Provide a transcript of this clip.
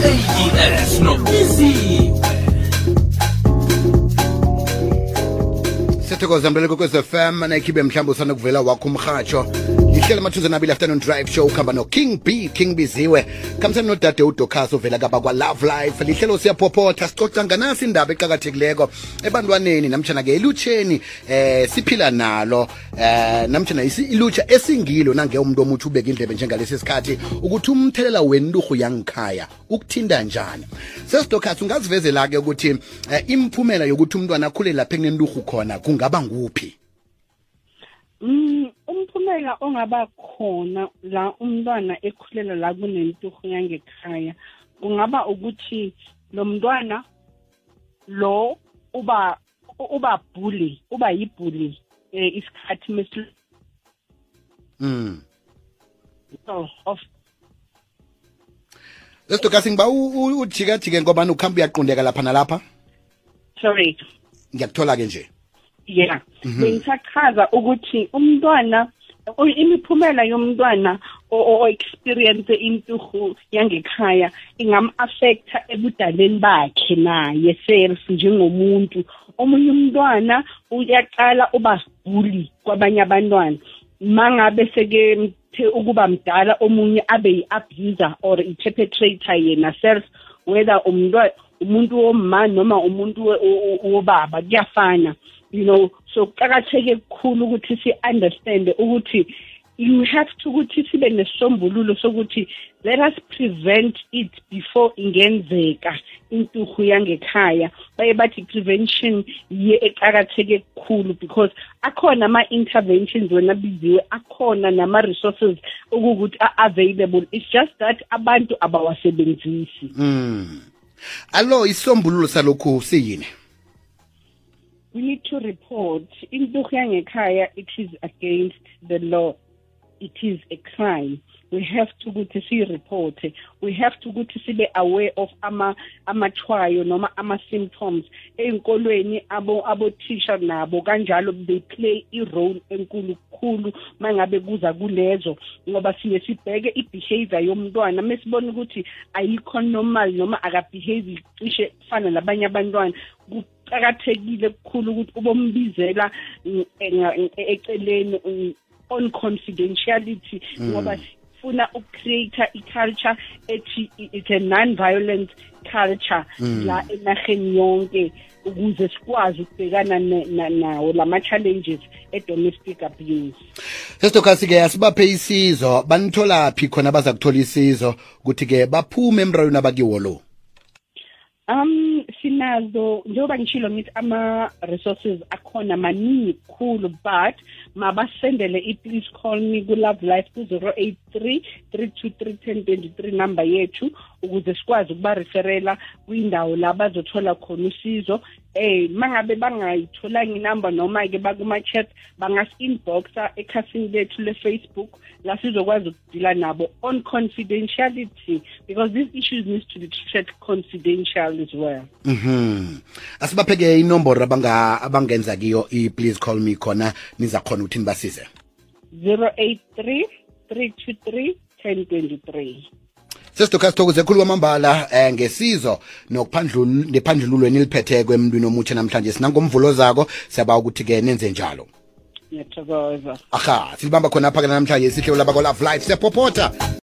AGS, not busy. sithokoza mbeleko kwez fm nayikhibe mhlawumbi usanda wakho umrhatsho ihlelo amathuze nabili afternoon drive show ukuhamba no-king b king biziwe. Khambisani nodade udocas ovela kaba kwa-love life. Lihlelo siyaphophotha sicoca nganasi indaba eqakathekileko. Ebantwaneni namtshana-ke elutsheni eh siphila nalo. Eh namtshana isi- ilutsha esingilo nange umuntu omuthi ubeka indlebe njengalesi sikhathi ukuthi umthelela wenturhu yangikhaya ukuthinta njani. Sesidocas ungazivezela-ke ukuthi eh, imphumela yokuthi umntwana akhule lapha ekunenturhu khona kungaba nguphi? Mm umphumela ongaba khona la umntwana ekhulela la kunenturhu yangekhaya kungaba ukuthi lo mntwana lo uba uba bully uba yibully eh, isikhathi mesi mm. of lesidocas ngiba ujikajike ngobani ukuhamba uyaqundeka lapha nalapha? Sorry. Ngiyakuthola-ke nje. Yeah. Bengisachaza ukuthi umntwana imiphumela yomntwana o-experience inturhu yangekhaya ingam-affecta ebudaleni bakhe naye self njengomuntu. Omunye umntwana uyaqala uba bully kwabanye abantwana. Mangabe seke ukuba mdala omunye abe yi-abuser or i-perpetrator yena self whether umntwana umuntu womma noma umuntu wobaba kuyafana. You know so kuqakatheke kukhulu ukuthi si-understande ukuthi you have to ukuthi sibe nesisombululo sokuthi let us prevent it before ingenzeka inturhu yangekhaya. Baye bathi prevention ye eqakatheke kukhulu because akhona ama-interventions wena biziwe akhona nama-resources okukuthi a-available. It's just that abantu abawasebenzisi. Mm. alo isisombululo salokhu siyini? We need to report. Yangekhaya it is against the law it is a crime. We have to ukuthi siyireporte we have to ukuthi sibe aware of ama amathwayo noma ama-symptoms ey'nkolweni abo abothisha nabo kanjalo they play i-role enkulu kukhulu mangabe kuza kulezo ngoba siye sibheke i-behavior yomntwana. Mesibona ukuthi ayikho normal noma akabehave cishe kufana nabanye abantwana kuqakathekile kukhulu ukuthi ubombizela mm, enga- eceleni mm, on confidentiality ngoba sifuna ukucreate i-culture ethi it's a non-violent culture la enaheni yonke ukuze sikwazi ukubhekana nawo lama-challenges e-domestic abuse. Sesidocas-ke asibaphe isizo. Banitholaphi khona baza kuthola isizo ukuthi-ke baphume emrayweni abakiwo lo? Um sinazo njengoba ngishilo ngithi ama-resources akhona maningi kukhulu but mabasendele i-please call me ku-love life ku-083 323 1023 number yethu ukuze sikwazi ukubareferela kwindawo la bazothola khona usizo. Eh mangabe bangayitholanga inamba noma-ke bakuma-chat bangasi-inboxa ekhasini lethu le-facebook la sizokwazi ukudila nabo on confidentiality because these issues needs to be treated confidential as well. Mhm. Asibaphe-ke inomboro abangenza kiyo i-please call me khona nizakhona ukuthi nibasize 083 323 1023 sesidocas sithokoze khulu kwamambala eh, ngesizo nokuphandlul- nephandlululo eniliphetheko emntwini omutsha namhlanje. Sinangomvulo zako siyaba ukuthi-ke nenze njalo. Ngiyathokoza. Aha silibamba khona apha-ke namhlanje sihlelo labako-love life siyaphophotha.